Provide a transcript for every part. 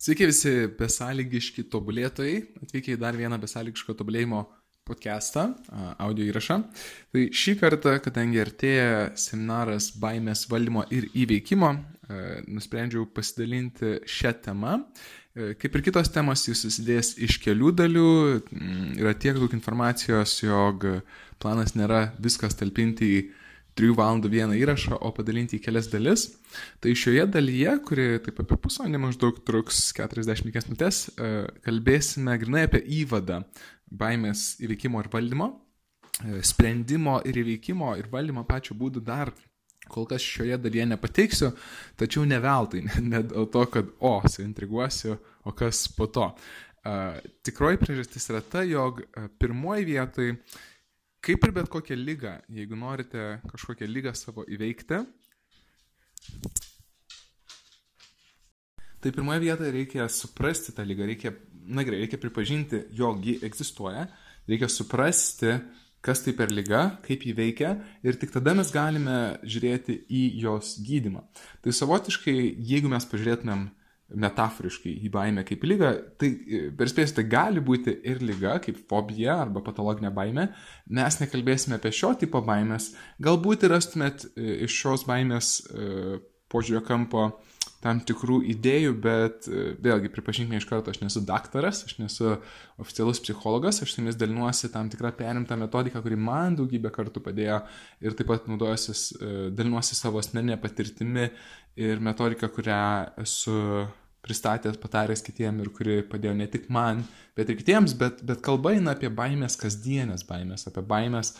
Sveiki visi besąlygiški tobulėtojai, atvykę į dar vieną besąlygiško tobulėjimo podcastą, audio įrašą. Tai šį kartą, kadangi artėja seminaras baimės valdymo ir įveikimo, nusprendžiau pasidalinti šią temą. Kaip ir kitos temos, jis susidės iš kelių dalių, yra tiek daug informacijos, jog planas nėra viskas talpinti į 3 valandų vieną įrašą, o padalinti į kelias dalis. Tai šioje dalyje, kuri taip apie pusvalandį maždaug truks 45 minutės, e, kalbėsime grinai apie įvadą baimės įveikimo ir valdymo, e, sprendimo ir įveikimo ir valdymo pačių būdų dar kol kas šioje dalyje nepateiksiu, tačiau ne veltui, ne dėl to, kad, o, suintriguosiu, o kas po to. Uh, tikroji priežastis yra ta, jog uh, pirmoji vietoj Kaip ir bet kokią lygą, jeigu norite kažkokią lygą savo įveikti, tai pirmoje vietoje reikia suprasti tą lygą, reikia, na gerai, reikia pripažinti, jog ji egzistuoja, reikia suprasti, kas tai per lyga, kaip jį veikia ir tik tada mes galime žiūrėti į jos gydimą. Tai savotiškai, jeigu mes pažiūrėtumėm metaforiškai į baimę kaip lygą, tai e, perspėsiu, tai gali būti ir lyga, kaip fobija arba patologinė baimė. Mes nekalbėsime apie šio tipo baimės. Galbūt ir rastumėt e, iš šios baimės e, požiūrio kampo tam tikrų idėjų, bet vėlgi pripažinkime iš karto, aš nesu daktaras, aš nesu oficialus psichologas, aš su jumis dalinuosi tam tikrą perimtą metodiką, kuri man daugybę kartų padėjo ir taip pat dalinuosi savo asmeninę patirtimi ir metodiką, kurią esu pristatęs, pataręs kitiem ir kuri padėjo ne tik man, bet ir kitiems, bet, bet kalba eina apie baimės kasdienės baimės, apie baimės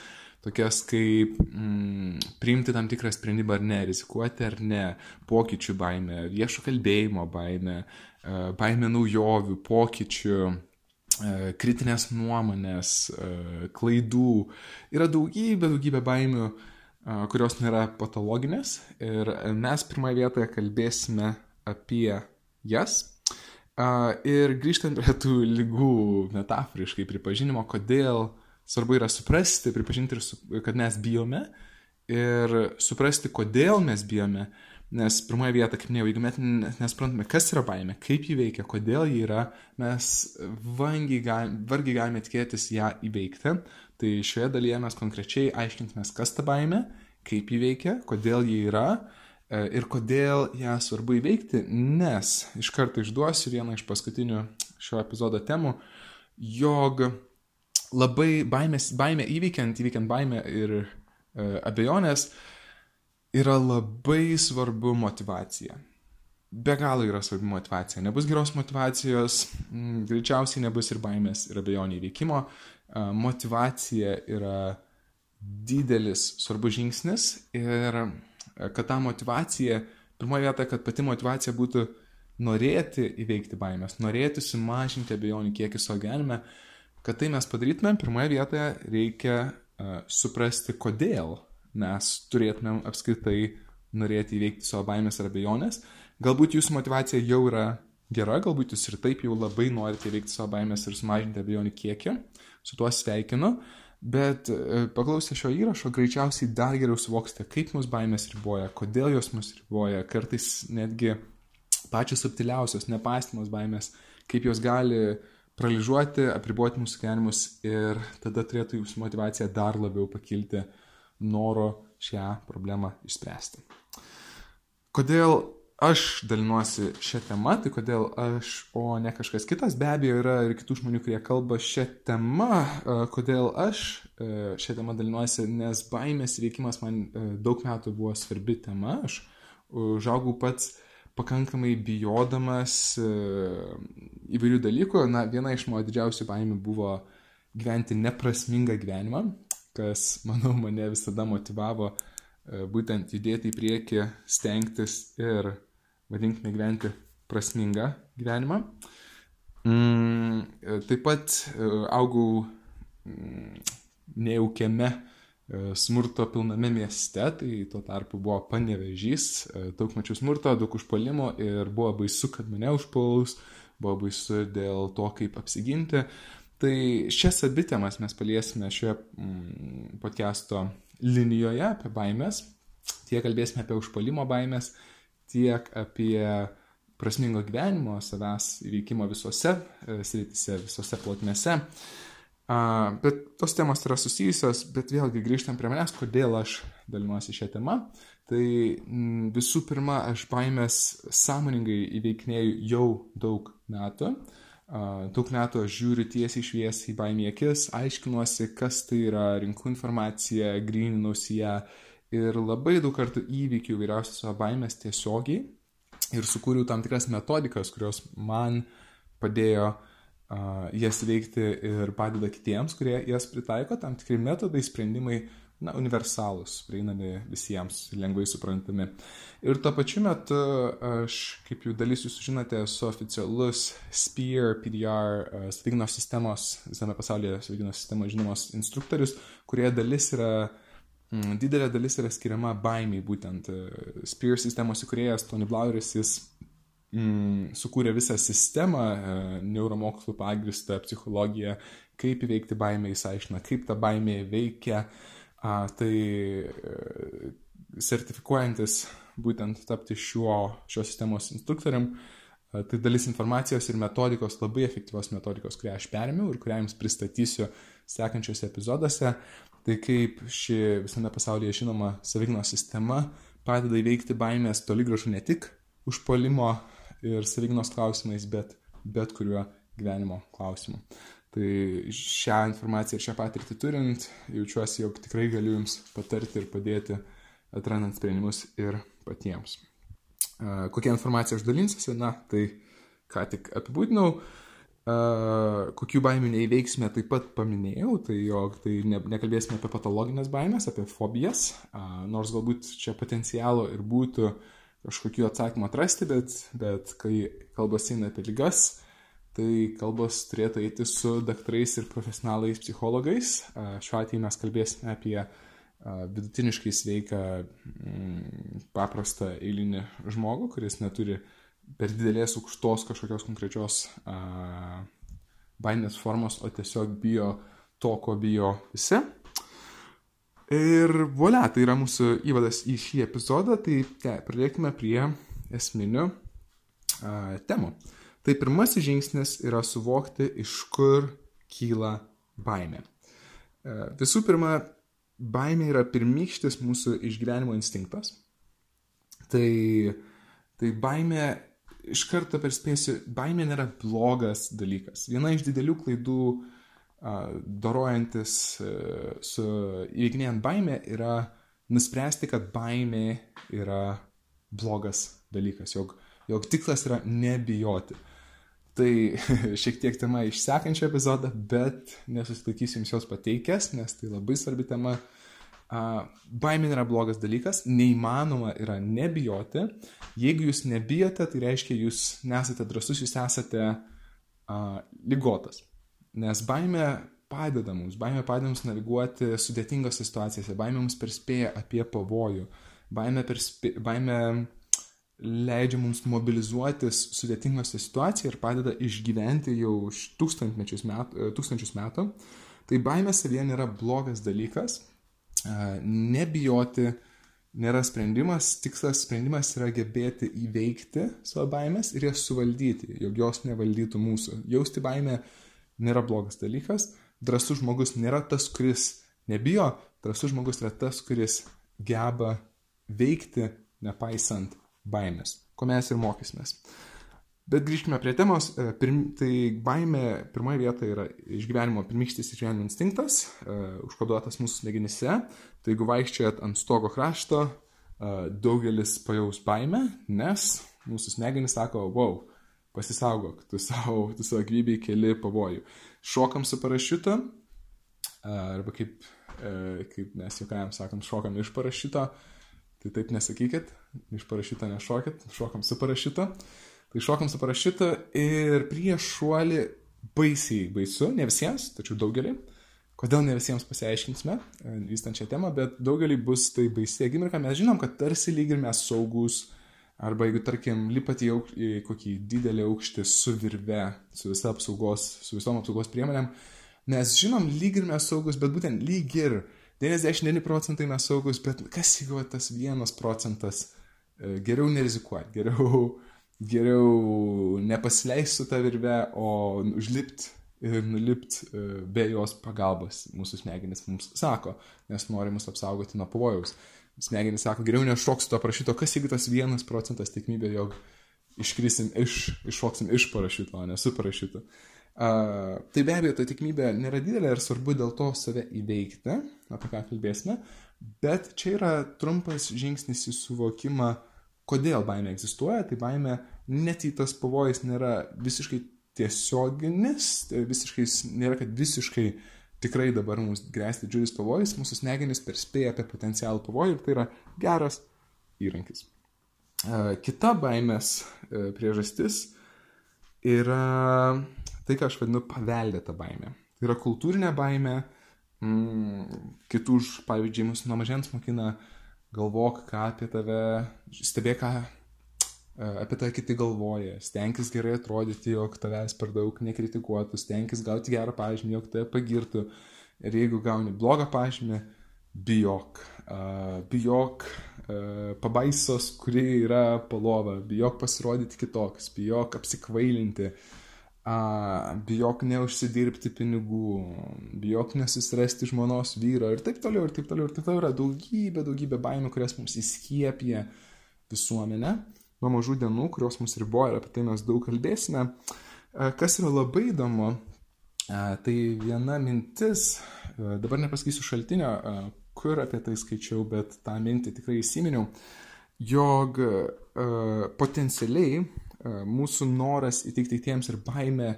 tokias kaip mm, priimti tam tikrą sprendimą ar ne, rizikuoti ar ne, pokyčių baimė, viešo kalbėjimo baimė, e, baimė naujovių, pokyčių e, kritinės nuomonės, e, klaidų. Yra daugybė, daugybė baimių, kurios nėra patologinės. Ir mes pirmoje vietoje kalbėsime apie jas. Uh, ir grįžtant prie tų lygų metaforiškai pripažinimo, kodėl svarbu yra suprasti, pripažinti, su, kad mes bijome ir suprasti, kodėl mes bijome. Nes pirmoje vietoje, kaip minėjau, jeigu mes nesprantame, kas yra baimė, kaip ji veikia, kodėl ji yra, mes vangiai gal, vargiai galime tikėtis ją įveikti. Tai šioje dalyje mes konkrečiai aiškinsime, kas ta baimė, kaip ji veikia, kodėl ji yra E, ir kodėl ją svarbu įveikti, nes iš karto išduosiu vieną iš paskutinių šio epizodo temų, jog labai baimės, baimė įveikiant, įveikiant baimę ir e, abejonės, yra labai svarbu motivacija. Be galo yra svarbi motivacija. Nebus geros motivacijos, m, greičiausiai nebus ir baimės, ir abejonių įveikimo. E, motivacija yra didelis svarbus žingsnis ir kad ta motivacija, pirmoje vietoje, kad pati motivacija būtų norėti įveikti baimės, norėti sumažinti abejonių kiekį savo gyvenime, kad tai mes padarytumėm, pirmoje vietoje reikia uh, suprasti, kodėl mes turėtumėm apskritai norėti įveikti savo baimės ar abejonės. Galbūt jūsų motivacija jau yra gera, galbūt jūs ir taip jau labai norite įveikti savo baimės ir sumažinti abejonių kiekį. Su tuo sveikinu. Uh, Bet e, paklausę šio įrašo greičiausiai dar geriau suvoksite, kaip mus baimės riboja, kodėl jos mus riboja, kartais netgi pačios subtiliausios, nepastimos baimės, kaip jos gali paralyžiuoti, apriboti mūsų gyvenimus ir tada turėtų jūsų motivacija dar labiau pakilti noro šią problemą išspręsti. Kodėl aš dalinuosi šią temą, tai kodėl aš, o ne kažkas kitas, be abejo yra ir kitų žmonių, kurie kalba šią temą, e, kodėl aš e, šią temą dalinuosi, nes baimės veikimas man e, daug metų buvo svarbi tema, aš užaugau pats pakankamai bijodamas įvairių dalykų, na viena iš mano didžiausių baimių buvo gyventi neprasmingą gyvenimą, kas, manau, mane visada motivavo būtent judėti į priekį, stengtis ir vadinkime gyventi prasmingą gyvenimą. Mm, taip pat e, augau mm, nejaukiame e, smurto pilname mieste, tai tuo tarpu buvo panevežys, e, daug mačiau smurto, daug užpolimo ir buvo baisu, kad mane užpuls, buvo baisu dėl to, kaip apsiginti. Tai šias abi temas mes paliesime šioje mm, podcast'o linijoje apie baimės. Tiek kalbėsime apie užpolimo baimės, tiek apie prasmingo gyvenimo, savęs įveikimo visose e, sritise, visose plotmėse. Bet tos temos yra susijusios, bet vėlgi grįžtam prie manęs, kodėl aš dalinuosi šią temą. Tai visų pirma, aš baimės sąmoningai įveiknėjau jau daug metų. Daug metų aš žiūriu tiesiai šviesiai baimį akis, aiškinuosi, kas tai yra, rinku informaciją, grininuosi ją ir labai daug kartų įvykių įvairiausios savo baimės tiesiogiai ir sukūriau tam tikras metodikas, kurios man padėjo uh, jas veikti ir padeda kitiems, kurie jas pritaiko, tam tikri metodai, sprendimai, na, universalūs, prieinami visiems, lengvai suprantami. Ir tuo pačiu metu aš, kaip jau dalis jūs žinote, esu oficialus SPEAR, PDR, uh, savigynos sistemos, visame pasaulyje savigynos sistemos žinomos instruktorius, kurie dalis yra didelė dalis yra skiriama baimiai, būtent e, Spear sistemos įkurėjas Tony Blaueris, jis mm, sukūrė visą sistemą, e, neuromokslų pagristą psichologiją, kaip įveikti baimę, jis aiškina, kaip ta baimė veikia, a, tai e, sertifikuojantis būtent tapti šiuo, šios sistemos instruktoriam, a, tai dalis informacijos ir metodikos, labai efektyvios metodikos, kurią aš perėmiau ir kurią jums pristatysiu sekančiuose epizoduose. Tai kaip ši visame pasaulyje žinoma savignos sistema padeda įveikti baimės toli gražu ne tik užpolimo ir savignos klausimais, bet bet kuriuo gyvenimo klausimu. Tai šią informaciją ir šią patirtį turint, jaučiuosi, jog tikrai galiu Jums patarti ir padėti atrandant sprendimus ir patiems. Kokią informaciją aš dalinsiuosi, na, tai ką tik apibūdinau. Kokių baimių neįveiksime taip pat paminėjau, tai jog tai ne, nekalbėsime apie patologinės baimės, apie fobijas, nors galbūt čia potencialo ir būtų kažkokiu atsakymu atrasti, bet, bet kai kalbas eina apie lygas, tai kalbos turėtų eiti su daktarais ir profesionalais psichologais. Šiuo atveju mes kalbėsime apie vidutiniškai sveiką, mm, paprastą eilinį žmogų, kuris neturi uh, per didelės aukštos kažkokios konkrečios a, baimės formos, o tiesiog bijo to, ko bijo visi. Ir volia, tai yra mūsų įvadas į šį epizodą, tai te, pradėkime prie esminių a, temų. Tai pirmasis žingsnis yra suvokti, iš kur kyla baimė. A, visų pirma, baimė yra pirmykštis mūsų išgyvenimo instinktas. Tai, tai baimė iš karto perspėsiu, baimė nėra blogas dalykas. Viena iš didelių klaidų dorojantis su įveikinėjant baimę yra nuspręsti, kad baimė yra blogas dalykas, jog, jog tikslas yra nebijoti. Tai šiek tiek tema iš sekančio epizodo, bet nesusitaikysiu jums jos pateikęs, nes tai labai svarbi tema. Baimė yra blogas dalykas, neįmanoma yra nebijoti, Jeigu jūs nebijote, tai reiškia, jūs nesate drasus, jūs esate uh, lygotas. Nes baime padeda mums, baime padeda mums naviguoti sudėtingose situacijose, baime mums perspėja apie pavojų, baime, perspė, baime leidžia mums mobilizuotis sudėtingose situacijoje ir padeda išgyventi jau tūkstančius metų. Tūkstančius metų. Tai baimė savyje nėra blogas dalykas, nebijoti nėra sprendimas, tikslas sprendimas yra gebėti įveikti savo baimės ir jas suvaldyti, jog jos nevaldytų mūsų. Jausti baimę nėra blogas dalykas, drasus žmogus nėra tas, kuris nebijo, drasus žmogus yra tas, kuris geba veikti nepaisant baimės, ko mes ir mokysimės. Bet grįžkime prie temos. E, pirm, tai baimė pirmoje vietoje yra išgyvenimo pirmykštis išgyvenimo instinktas, uh, užkoduotas mūsų smegenyse. Tai jeigu vaikščiojat ant stogo krašto, uh, daugelis pajaus baimę, nes mūsų smegenys sako, wow, pasisaugok, tu savo, tu savo gyvybei keli pavojų. Šokam su parašiutu, arba kaip, kaip mes juokavim sakom, šokam iš parašyto, tai taip nesakykit, iš parašyto nešokit, šokam su parašiutu. Uh, Tai šokam su parašiutu ir prieš šuolį baisiai baisu, ne visiems, tačiau daugelį. Kodėl ne visiems pasiaiškinsime, e, vystant šią temą, bet daugelį bus tai baisi akimirka. Mes žinom, kad tarsi lyg ir mes saugus, arba jeigu, tarkim, lipat į, auk, į kokį didelį aukštį su virve, su, visa apsaugos, su visom apsaugos priemonėm, mes žinom, lyg ir mes saugus, bet būtent lyg ir 99 procentai mes saugus, bet kas jeigu tas vienas procentas e, geriau nerizikuoti, geriau geriau nepasileisti su tą virvę, o užlipti ir nulipti e, be jos pagalbos. Mūsų smegenys mums sako, nes nori mus apsaugoti nuo pavojaus. Smegenys sako, geriau nešok su to parašyto, kas jeigu tas vienas procentas tikimybė, jog iškrisim iš, iššoksim iš parašyto, o ne su parašytu. Uh, tai be abejo, ta tikimybė nėra didelė ir svarbu dėl to save įveikti, apie ką kalbėsime, bet čia yra trumpas žingsnis į suvokimą, kodėl baimė egzistuoja. Tai baimė net į tas pavojus nėra visiškai tiesioginis, tai visiškai nėra, kad visiškai tikrai dabar mums grėsti didžiulis pavojus, mūsų smegenys perspėja apie potencialų pavojų ir tai yra geras įrankis. Kita baimės e, priežastis yra tai, ką aš vadinu paveldėta baime. Tai yra kultūrinė baime, mm, kitų, pavyzdžiui, mus nuo mažens mokina galvok, ką apie tave, stebėk, ką e, apie tai kiti galvoja, stenkis gerai atrodyti, jog tavęs per daug nekritikuotų, stenkis gauti gerą pažymį, jog tave pagirtų. Ir jeigu gauni blogą pažymį, bijok. Uh, bijok uh, pabaisos, kuri yra palova, bijok pasirodyti kitoks, bijok apsikvailinti, uh, a, bijok neužsidirbti pinigų, bijok nesusirasti žmonos vyro ir taip toliau, ir taip toliau, ir taip toliau yra daugybė, daugybė baimių, kurias mums įskiepia visuomenė nuo mažų dienų, kurios mus riboja ir apie tai mes daug kalbėsime. Kas yra labai įdomu, tai viena mintis, dabar nepasakysiu šaltinio, kur apie tai skaičiau, bet tą mintį tikrai įsiminiau, jog potencialiai mūsų noras įtikti kitiems ir baime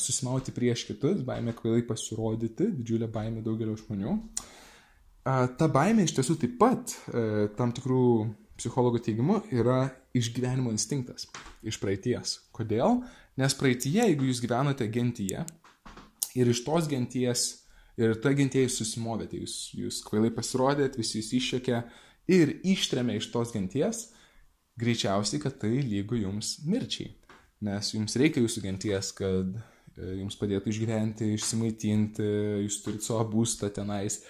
susimauti prieš kitus, baime kvailai pasirodyti, didžiulė baime daugelio žmonių. Ta baime iš tiesų taip pat tam tikrų psichologų teigimu yra išgyvenimo instinktas iš praeities. Kodėl? Nes praeitie, jeigu jūs gyvenote gentyje ir iš tos genties ir ta gentieji susimovėte, jūs, jūs kvailai pasirodėt, visi jūs iššėkė ir ištrėmė iš tos genties, greičiausiai, kad tai lygu jums mirčiai. Nes jums reikia jūsų genties, kad e, jums padėtų išgyventi, išsimaitinti, jūs turite savo būstą tenais.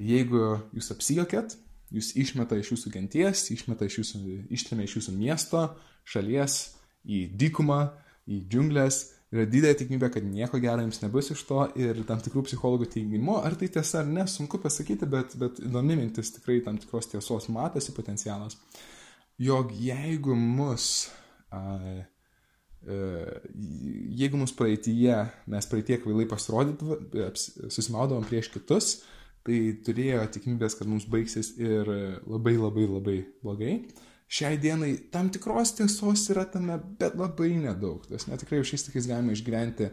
Jeigu jūs apsijokėt, jūs išmeta iš jūsų genties, išmeta iš jūsų, ištrėmė iš jūsų miesto, šalies į dykumą, į džiunglės, yra didelė tikimybė, kad nieko gero jums nebus iš to ir tam tikrų psichologų teigimu, ar tai tiesa ar ne, sunku pasakyti, bet, bet įdomi mintis tikrai tam tikros tiesos matosi potencialas. Uh, jog jeigu mus, a, a, e, jeigu mus praeitie, mes praeitie kvailai pasirodydavom, susimaudavom prieš kitus, tai turėjo tikimybės, kad mums baigsis ir labai labai labai blogai. Šiai dienai tam tikros tiesos yra tame, bet labai nedaug. Tas netikrai šiais tikais galima išgyventi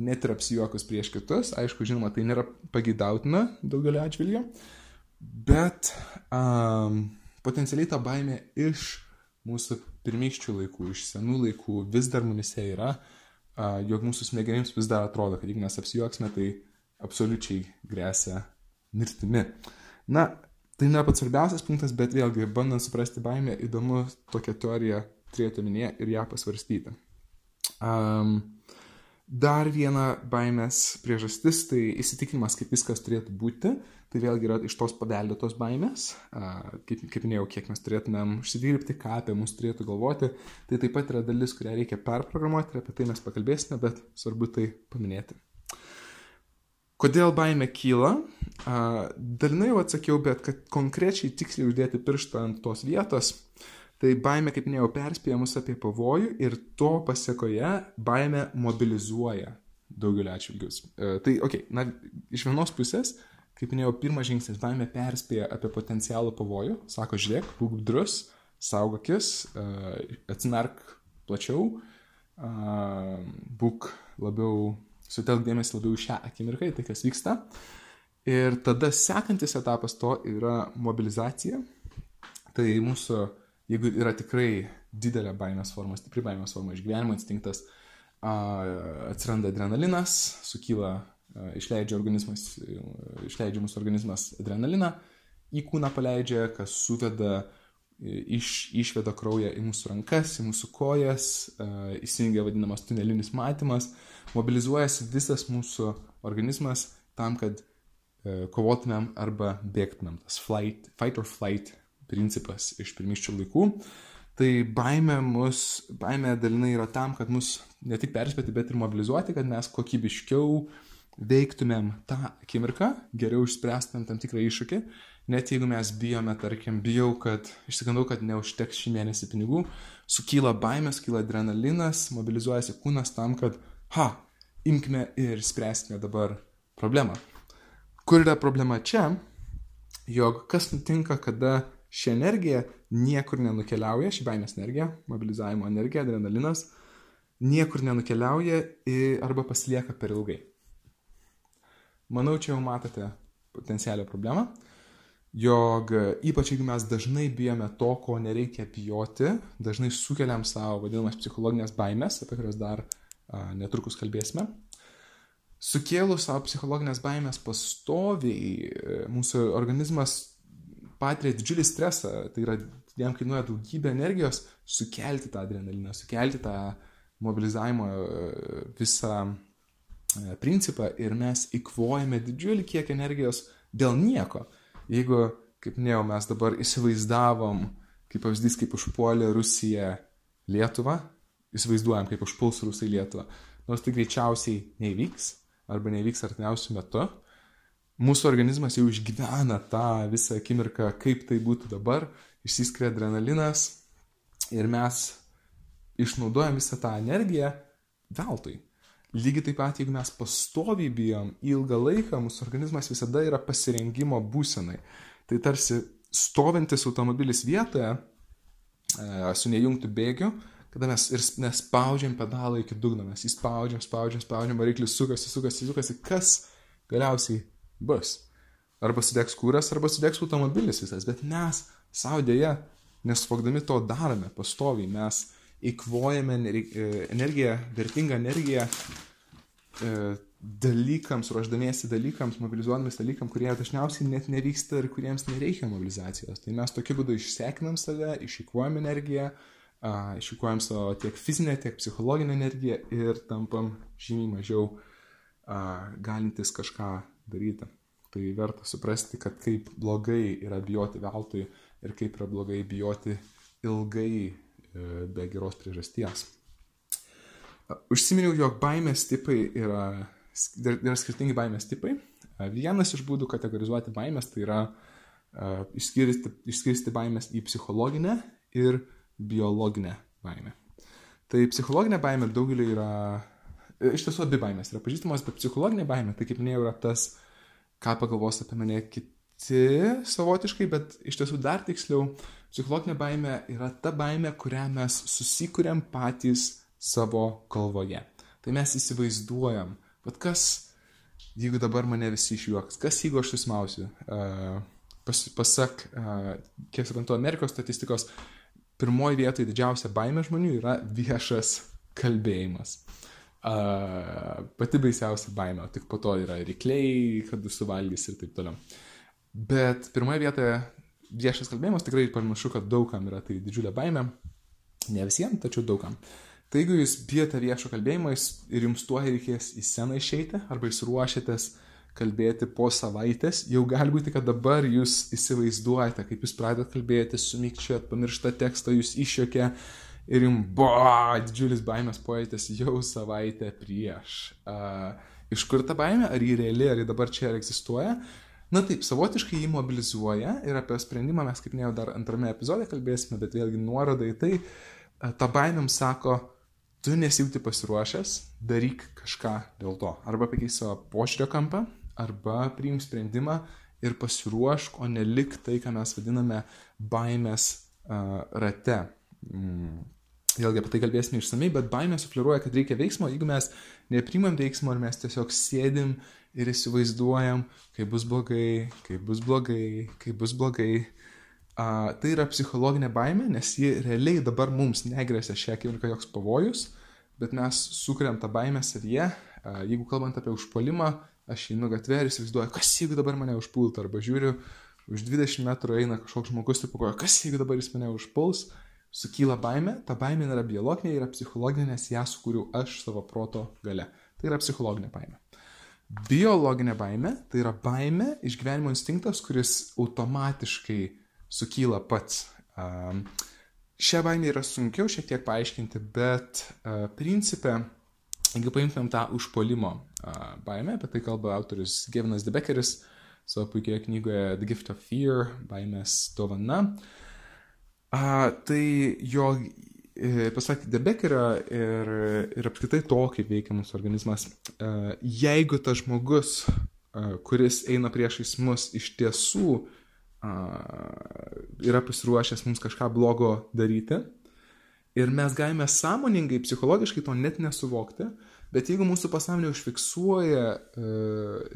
net ir apsijuokus prieš kitus. Aišku, žinoma, tai nėra pagydautina daugelio atžvilgių, bet um, potencialiai ta baimė iš mūsų pirmykščių laikų, iš senų laikų vis dar mumise yra, jog mūsų smegenims vis dar atrodo, kad jeigu mes apsijuoksime, tai absoliučiai grėsia mirtimi. Na, tai nėra pats svarbiausias punktas, bet vėlgi, bandant suprasti baimę, įdomu tokią teoriją turėti omenyje ir ją pasvarstyti. Um, Dar viena baimės priežastis - tai įsitikinimas, kaip viskas turėtų būti. Tai vėlgi yra iš tos paveldėtos baimės. Kaip, kaip minėjau, kiek mes turėtumėm užsidirbti, ką apie mus turėtų galvoti. Tai taip pat yra dalis, kurią reikia perprogramuoti ir apie tai mes pakalbėsime, bet svarbu tai paminėti. Kodėl baimė kyla? Dalinai jau atsakiau, bet kad konkrečiai tiksliai uždėti pirštą ant tos vietos, Tai baime, kaip minėjau, perspėja mus apie pavojų ir to pasiekoje baime mobilizuoja daugelį atšvilgius. E, tai, okei, okay, na, iš vienos pusės, kaip minėjau, pirmas žingsnis baime perspėja apie potencialų pavojų, sako, žiūrėk, būk budrus, saugokis, e, atsimerk plačiau, e, būk labiau, sutelk dėmesį labiau šią akimirką, tai kas vyksta. Ir tada sekantis etapas to yra mobilizacija. Tai mūsų jeigu yra tikrai didelė baimės forma, stipri baimės forma, išgyvenimo instinktas, atsiranda adrenalinas, sukyla, išleidžia, organizmas, išleidžia mūsų organizmas adrenaliną, į kūną paleidžia, kas suveda, iš, išveda kraują į mūsų rankas, į mūsų kojas, įsijungia vadinamas tunelinis matymas, mobilizuojasi visas mūsų organizmas tam, kad kovotumėm arba bėgtumėm. Tas flight, fight or flight principas iš pirmiščių laikų. Tai baime mus, baime dalinai yra tam, kad mus ne tik perspėti, bet ir mobilizuoti, kad mes kokybiškiau veiktumėm tą akimirką, geriau išspręstumėm tam tikrą iššūkį, net jeigu mes bijome, tarkim, bijau, kad išsigandau, kad neužteks šį mėnesį pinigų, sukyla baimė, sukyla adrenalinas, mobilizuojasi kūnas tam, kad, ha, imkime ir spręskime dabar problemą. Kur yra problema čia? Jog kas nutinka, kada ši energija niekur nenukeliauja, ši baimės energija, mobilizavimo energija, adrenalinas, niekur nenukeliauja arba pasilieka per ilgai. Manau, čia jau matote potencialią problemą, jog ypač jeigu mes dažnai bijome to, ko nereikia bijoti, dažnai sukeliam savo vadinamas psichologinės baimės, apie kurias dar a, netrukus kalbėsime. Sukėlus savo psichologinės baimės pastoviai, e, mūsų organizmas patiria didžiulį stresą, tai yra, jam kainuoja daugybę energijos sukelti tą adrenaliną, sukelti tą mobilizavimo e, visą e, principą ir mes įkvojame didžiulį kiekį energijos dėl nieko. Jeigu, kaip minėjau, mes dabar įsivaizdavom, kaip pavyzdys, kaip užpuolė Rusija Lietuvą, įsivaizduojam, kaip užpuls Rusai Lietuvą, nors tai greičiausiai neįvyks arba neįvyks artimiausių metų, mūsų organizmas jau išgyvena tą visą akimirką, kaip tai būtų dabar, išsiskiria adrenalinas ir mes išnaudojam visą tą energiją veltui. Lygiai taip pat, jeigu mes pastoviai bijom ilgą laiką, mūsų organizmas visada yra pasirengimo būsenai. Tai tarsi stovintis automobilis vietoje e, su nejungtų bėgiu, kada mes ir nespaudžiam pedalą iki dugno, mes įspaudžiam, spaudžiam, spaudžiam, variklis sukasi, sukasi, sukasi, kas galiausiai bus. Arba sudegs kūras, arba sudegs automobilis visas, bet mes savo dėja, nesuvokdami to darome pastoviai, mes įkvojame e, energiją, vertingą energiją e, dalykams, ruoždamiesi dalykams, mobilizuodamės dalykams, kurie dažniausiai net nevyksta ir kuriems nereikia mobilizacijos. Tai mes tokiu būdu išsekinam save, išikuojam energiją, išikuojam savo tiek fizinę, tiek psichologinę energiją ir tampam žymiai mažiau galintis kažką daryti. Tai verta suprasti, kad kaip blogai yra bijoti veltui ir kaip yra blogai bijoti ilgai be geros priežasties. Užsiminiau, jog baimės tipai yra, yra skirtingi baimės tipai. Vienas iš būdų kategorizuoti baimės tai yra išskirsti, išskirsti baimės į psichologinę ir biologinę baimę. Tai psichologinė baimė daugeliu yra E, iš tiesų abi baimės yra pažįstamos, bet psichologinė baimė, tai kaip minėjau, yra tas, ką pagalvos apie mane kiti savotiškai, bet iš tiesų dar tiksliau, psichologinė baimė yra ta baimė, kurią mes susikūrėm patys savo galvoje. Tai mes įsivaizduojam, bet kas, jeigu dabar mane visi išjuoks, kas jeigu aš susmausiu. Uh, pas, pasak, uh, kiek suprantu, Amerikos statistikos, pirmoji vietoje didžiausia baimė žmonių yra viešas kalbėjimas. A, pati baisiausia baimė, tik po to yra rykliai, kad suvalgys ir taip toliau. Bet pirmoje vietoje viešas kalbėjimas tikrai panašu, kad daugam yra tai didžiulė baimė. Ne visiems, tačiau daugam. Tai jeigu jūs bijote viešo kalbėjimo ir jums tuo reikės į sceną išeiti, arba jūs ruošiatės kalbėti po savaitės, jau gali būti, kad dabar jūs įsivaizduojate, kaip jūs pradedate kalbėti, sumykčiat, pamirštą tekstą, jūs išjokė, ir jums buvo didžiulis baimės pojūtis jau savaitę prieš. Uh, iš kur ta baimė, ar ji reali, ar ji dabar čia egzistuoja? Na taip, savotiškai jį mobilizuoja ir apie sprendimą mes, kaip minėjau, dar antrame epizode kalbėsime, bet vėlgi nuoroda į tai, ta baimėm sako, tu nesijauti pasiruošęs, daryk kažką dėl to. Arba pakeis savo pošiūrio kampą, arba priim sprendimą ir pasiruošk, o nelik tai, ką mes vadiname baimės uh, rate. Mm. Vėlgi apie tai kalbėsime išsamei, bet baimė sufliruoja, kad reikia veiksmo, jeigu mes neprimam veiksmo ir mes tiesiog sėdim ir įsivaizduojam, kaip bus blogai, kaip bus blogai, kaip bus blogai. A, tai yra psichologinė baimė, nes ji realiai dabar mums negresia šią akimirką joks pavojus, bet mes sukuriam tą baimę savyje. A, jeigu kalbant apie užpolimą, aš einu gatvę ir įsivaizduoju, kas jeigu dabar mane užpultų, arba žiūriu, už 20 metrų eina kažkoks žmogus ir pakoja, kas jeigu dabar jis mane užpuls sukyla baime, ta baimė yra biologinė, yra psichologinė, nes ją sukūriau aš savo proto gale. Tai yra psichologinė baimė. Biologinė baimė tai yra baimė, išgyvenimo instinktas, kuris automatiškai sukyla pats. Šią baimę yra sunkiau šiek tiek paaiškinti, bet principė, jeigu paimtumėm tą užpolimo baimę, apie tai kalba autorius Gevinas Debeckeris savo puikioje knygoje The Gift of Fear, baimės dovana, tai jo e, pasak Debeckerio ir, ir apskritai to, kaip veikia mūsų organizmas, uh, jeigu tas žmogus, uh, kuris eina priešais mus, iš tiesų yra pasiruošęs mums kažką blogo daryti. Ir mes galime sąmoningai, psichologiškai to net nesuvokti, bet jeigu mūsų pasąmonė užfiksuoja,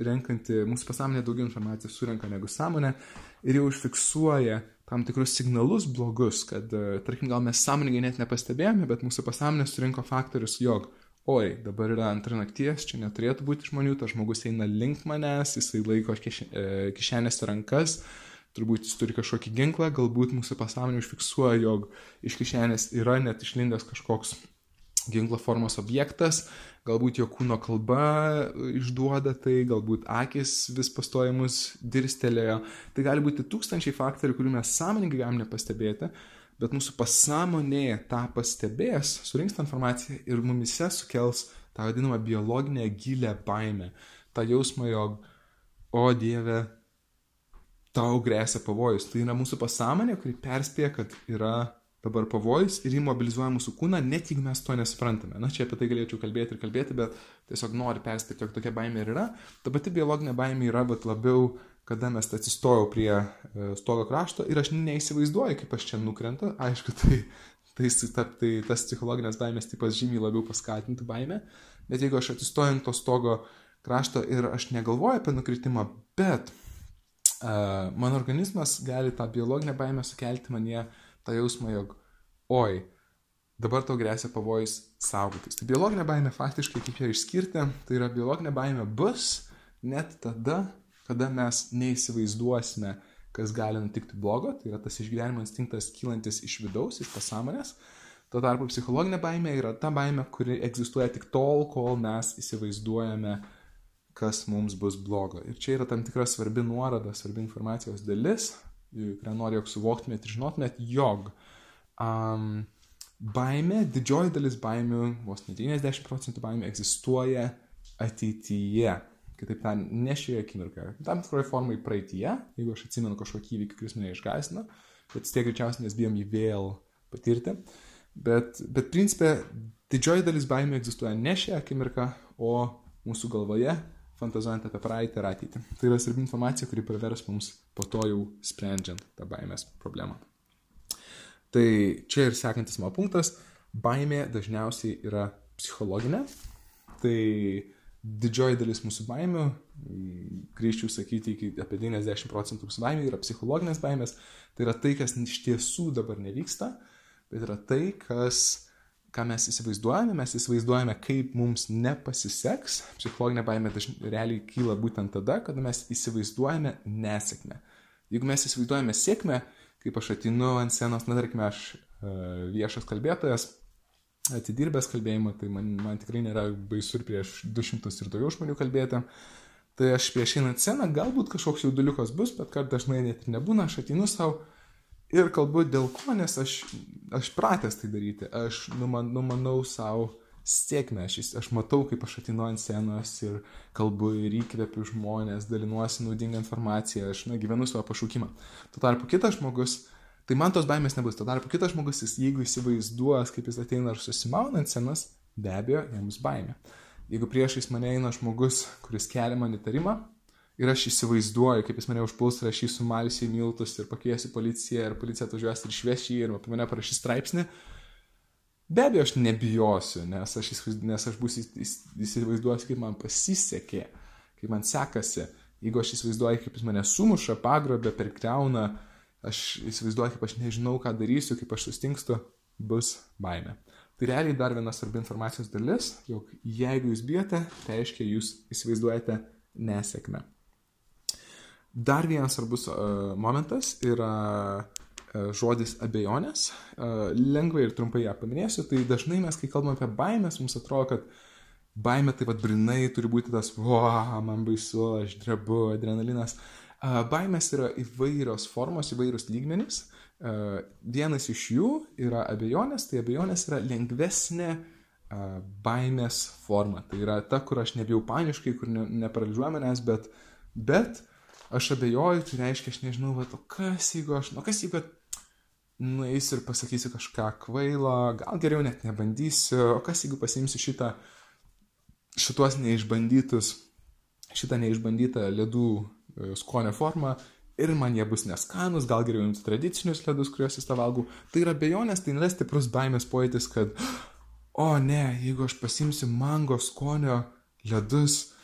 renkanti, mūsų pasąmonė daugiau informacijos surenka negu sąmonė, ir jau užfiksuoja tam tikrus signalus blogus, kad, tarkim, gal mes sąmoningai net nepastebėjome, bet mūsų pasąmonė surinko faktorius, jog, oi, dabar yra antra nakties, čia neturėtų būti žmonių, tas žmogus eina link manęs, jisai laiko kišenėse rankas, turbūt jis turi kažkokį ginklą, galbūt mūsų pasąmonė užfiksuoja, jog iš kišenės yra net išlindęs kažkoks ginklo formos objektas, galbūt jo kūno kalba išduoda tai, galbūt akis vis pastojimus dirstelėjo. Tai gali būti tūkstančiai faktorių, kurių mes sąmoningai galim nepastebėti, bet mūsų pasąmonė tą pastebės, surinks tą informaciją ir mumise sukels tą vadinamą biologinę gilę baimę. Ta jausmą, jog, o Dieve, tau grėsia pavojus. Tai yra mūsų pasąmonė, kuri perspėja, kad yra dabar pavojus ir jį mobilizuoja mūsų kūną, net jeigu mes to nesuprantame. Na, čia apie tai galėčiau kalbėti ir kalbėti, bet tiesiog noriu perspėti, jog tokia baimė yra. Ta pati biologinė baimė yra, bet labiau, kada mes atsistojau prie e, stogo krašto ir aš neįsivaizduoju, kaip aš čia nukrentu. Aišku, tai, tai, tai, tai tas psichologinės baimės tipas žymiai labiau paskatintų baimę, bet jeigu aš atsistoju ant to stogo krašto ir aš negalvoju apie nukritimą, bet mano organizmas gali tą biologinę baimę sukelti manie tą jausmą, jog oi, dabar tau grėsia pavojus saugotis. Tai biologinė baimė faktiškai, kaip ją išskirti, tai yra biologinė baimė bus net tada, kada mes neįsivaizduosime, kas gali nutikti blogo, tai yra tas išgyvenimo instinktas kylantis iš vidaus, iš pasąmonės. Tuo tarpu psichologinė baimė yra ta baimė, kuri egzistuoja tik tol, kol mes įsivaizduojame, kas mums bus blogo. Ir čia yra tam tikra svarbi nuoroda, svarbi informacijos dalis, kurią noriu, jog suvoktumėt ir žinotumėt, jog um, baimė, didžioji dalis baimių, vos ne 90 procentų baimių egzistuoja ateityje. Kitaip tariant, ne šioje akimirkoje, tam tikroje formai praeitie, jeigu aš atsimenu kažkokį įvykį, kuris mane išgaisino, bet vis tiek greičiausiai mes bijom jį vėl patirti. Bet, bet principė, didžioji dalis baimių egzistuoja ne šią akimirką, o mūsų galvoje fantazuojant apie praeitį ir ateitį. Tai yra svarbi informacija, kuri pravers mums po to jau sprendžiant tą baimės problemą. Tai čia ir sekantis mano punktas. Baimė dažniausiai yra psichologinė. Tai didžioji dalis mūsų baimių, grįžčiau sakyti, iki apie 90 procentų mūsų baimių yra psichologinės baimės. Tai yra tai, kas iš tiesų dabar nevyksta, bet yra tai, kas ką mes įsivaizduojame, mes įsivaizduojame, kaip mums nepasiseks. Psichologinė baimė dažnai realiai kyla būtent tada, kada mes įsivaizduojame nesėkmę. Jeigu mes įsivaizduojame sėkmę, kaip aš atinu ant scenos, na tarkime, aš uh, viešas kalbėtojas, atidirbęs kalbėjimą, tai man, man tikrai nėra baisu ir prieš 200 ir daugiau žmonių kalbėti. Tai aš prieš einant sceną galbūt kažkoks jauduliukas bus, bet kad dažnai net ir nebūna, aš atinu savo Ir kalbu dėl ko, nes aš, aš pratęs tai daryti. Aš numan, numanau savo sėkmę. Aš, aš matau, kaip aš atinu ant scenos ir kalbu ir įkvepiu žmonės, dalinuosi naudingą informaciją, aš na, gyvenu savo pašaukimą. Tuo tarpu kitas žmogus, tai man tos baimės nebus. Tuo tarpu kitas žmogus, jis, jeigu įsivaizduos, kaip jis ateina ar susimauna ant scenos, be abejo, jam bus baimė. Jeigu priešais mane eina žmogus, kuris kelia man įtarimą, ir aš įsivaizduoju, kaip jis mane užpuls ir aš jį sumalsiu į miltus ir pakviesiu policiją ir policija atvažiuos ir išveš jį ir apie mane parašys straipsnį. Be abejo, aš nebijosiu, nes aš, nes aš būsiu įsivaizduosiu, kaip man pasisekė, kaip man sekasi. Jeigu aš įsivaizduoju, kaip jis mane sumuša, pagrobė, perkreuna, aš įsivaizduoju, kaip aš nežinau, ką darysiu, kaip aš sustingstu, bus baime. Tai realiai dar viena svarbi informacijos dalis, jog jeigu jūs bijote, tai reiškia, jūs įsivaizduojate nesėkmę. Dar vienas svarbus uh, momentas yra uh, žodis abejonės. Uh, lengvai ir trumpai ją paminėsiu. Tai dažnai mes, kai kalbame apie baimės, mums atrodo, kad baimė taip pat brinai turi būti tas, wow, man baisu, aš drebu, adrenalinas. Baimės yra įvairios formos, įvairios lygmenys. Vienas iš jų yra abejonės, tai abejonės yra lengvesnė baimės forma. Tai yra ta, kur aš nebijau paniškai, kur ne, neparalyžiuoja manęs, bet, bet aš abejoju, tai reiškia, aš nežinau, va, kas jeigu aš, nu kas jeigu nueisiu ir pasakysiu kažką kvailo, gal geriau net nebandysiu, o kas jeigu pasiimsiu šitą, šituos neišbandytus, šitą neišbandytą ledų e, skonio formą ir man jie bus neskanus, gal geriau imti tradicinius ledus, kuriuos vis tą valgau. Tai yra bejonės, tai nėra stiprus baimės pojūtis, kad, o ne, jeigu aš pasimsiu mango skonio ledus,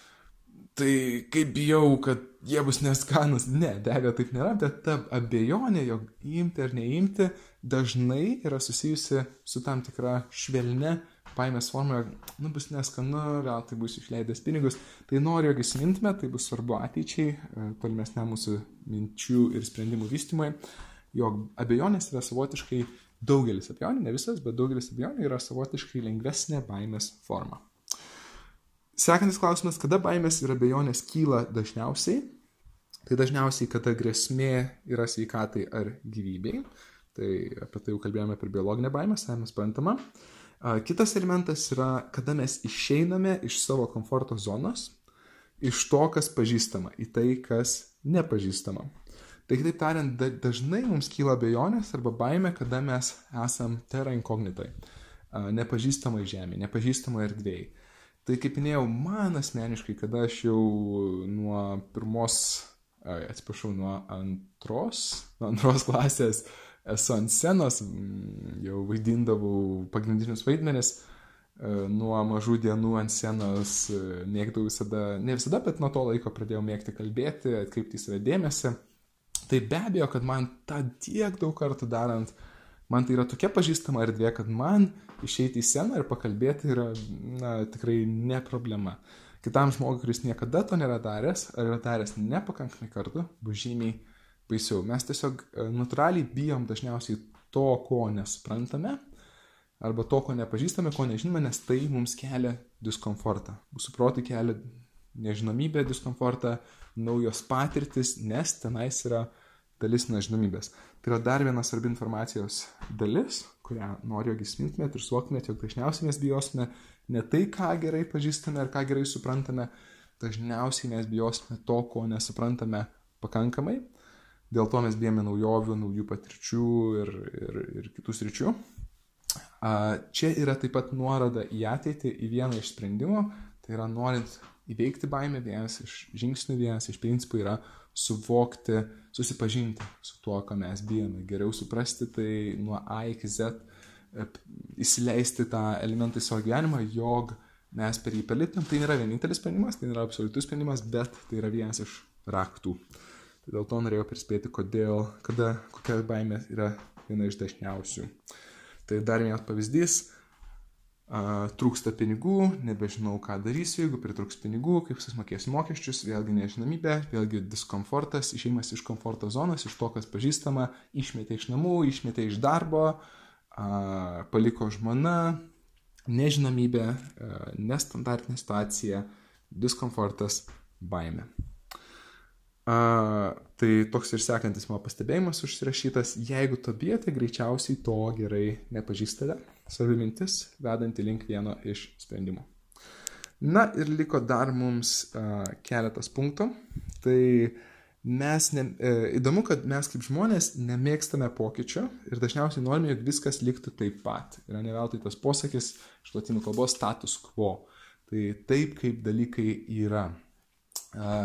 tai kaip bijau, kad jie bus neskanus. Ne, be abejo, taip nėra, bet ta abejonė, jog imti ar neimti, dažnai yra susijusi su tam tikra švelne baimės formoje, nu bus neskanu, gal tai bus išleidęs pinigus. Tai noriu, jog įsimintume, tai bus svarbu ateičiai, e, tolimesnė mūsų minčių ir sprendimų vystymai, jog abejonės yra savotiškai, daugelis abejonių, ne visas, bet daugelis abejonių yra savotiškai lengvesnė baimės forma. Sekantis klausimas, kada baimės ir abejonės kyla dažniausiai? Tai dažniausiai, kada grėsmė yra sveikatai ar gyvybei. Tai apie tai jau kalbėjome per biologinę baimę, savame suprantama. Kitas elementas yra, kada mes išeiname iš savo komforto zonos, iš to, kas pažįstama, į tai, kas nepažįstama. Tai kitaip tariant, dažnai mums kyla bejonės arba baime, kada mes esam terra incognitoj, nepažįstamai žemė, nepažįstamai erdvėjai. Tai kaip minėjau, man asmeniškai, kada aš jau nuo pirmos, atsiprašau, nuo antros, nuo antros klasės uh, esu ant scenos, mm, jau vaidindavau pagrindinius vaidmenis, e, nuo mažų dienų ant scenos e, mėgdavau visada, ne visada, bet nuo to laiko pradėjau mėgti kalbėti, atkreipti į save dėmesį. Tai be abejo, kad man tą tiek daug kartų darant, man tai yra tokia pažįstama erdvė, kad man išeiti į sceną ir pakalbėti yra na, tikrai ne problema. Kitam žmogui, kuris niekada to nėra daręs, ar yra daręs nepakankamai kartų, bus žymiai baisiau. Mes tiesiog e, natūraliai bijom dažniausiai to, ko nesuprantame, arba to, ko nepažįstame, ko nežinome, nes tai mums kelia diskomfortą. Mūsų protai kelia nežinomybę, diskomfortą, naujos patirtis, nes tenais yra dalis nežinomybės. Tai yra dar viena svarbi informacijos dalis, kurią noriu, jog įsimintumėt ir suvoktumėt, jog dažniausiai mes bijosime ne tai, ką gerai pažįstame ar ką gerai suprantame, dažniausiai mes bijosime to, ko nesuprantame pakankamai Dėl to mes bijome naujovių, naujų patirčių ir, ir, ir kitų sričių. Čia yra taip pat nuoroda į ateitį, į vieną iš sprendimų. Tai yra norint įveikti baimę, vienas iš žingsnių, vienas iš principų yra suvokti, susipažinti su tuo, ką mes bijome, geriau suprasti tai nuo A iki Z, e, įsileisti tą elementą į savo gyvenimą, jog mes per jį pelitėm. Tai nėra vienintelis sprendimas, tai nėra absoliutus sprendimas, bet tai yra vienas iš raktų. Tai dėl to norėjau prispėti, kodėl, kada, kokia baimė yra viena iš dažniausių. Tai dar vienas pavyzdys. A, trūksta pinigų, nebežinau, ką darysiu, jeigu pritruks pinigų, kaip susimokėsiu mokesčius, vėlgi nežinomybė, vėlgi diskomfortas, išėjimas iš komforto zonos, iš to, kas pažįstama, išmetė iš namų, išmetė iš darbo, a, paliko žmona, nežinomybė, a, nestandartinė situacija, diskomfortas, baime. A, tai toks ir sekantis mano pastebėjimas užsirašytas, jeigu to bijate, greičiausiai to gerai nepažįstate. Savi mintis, vedanti link vieno iš sprendimų. Na ir liko dar mums a, keletas punktų. Tai mes, ne, e, įdomu, kad mes kaip žmonės nemėgstame pokyčio ir dažniausiai norime, jog viskas liktų taip pat. Yra ne veltui tas posakis iš latinų kalbos status quo. Tai taip, kaip dalykai yra. A,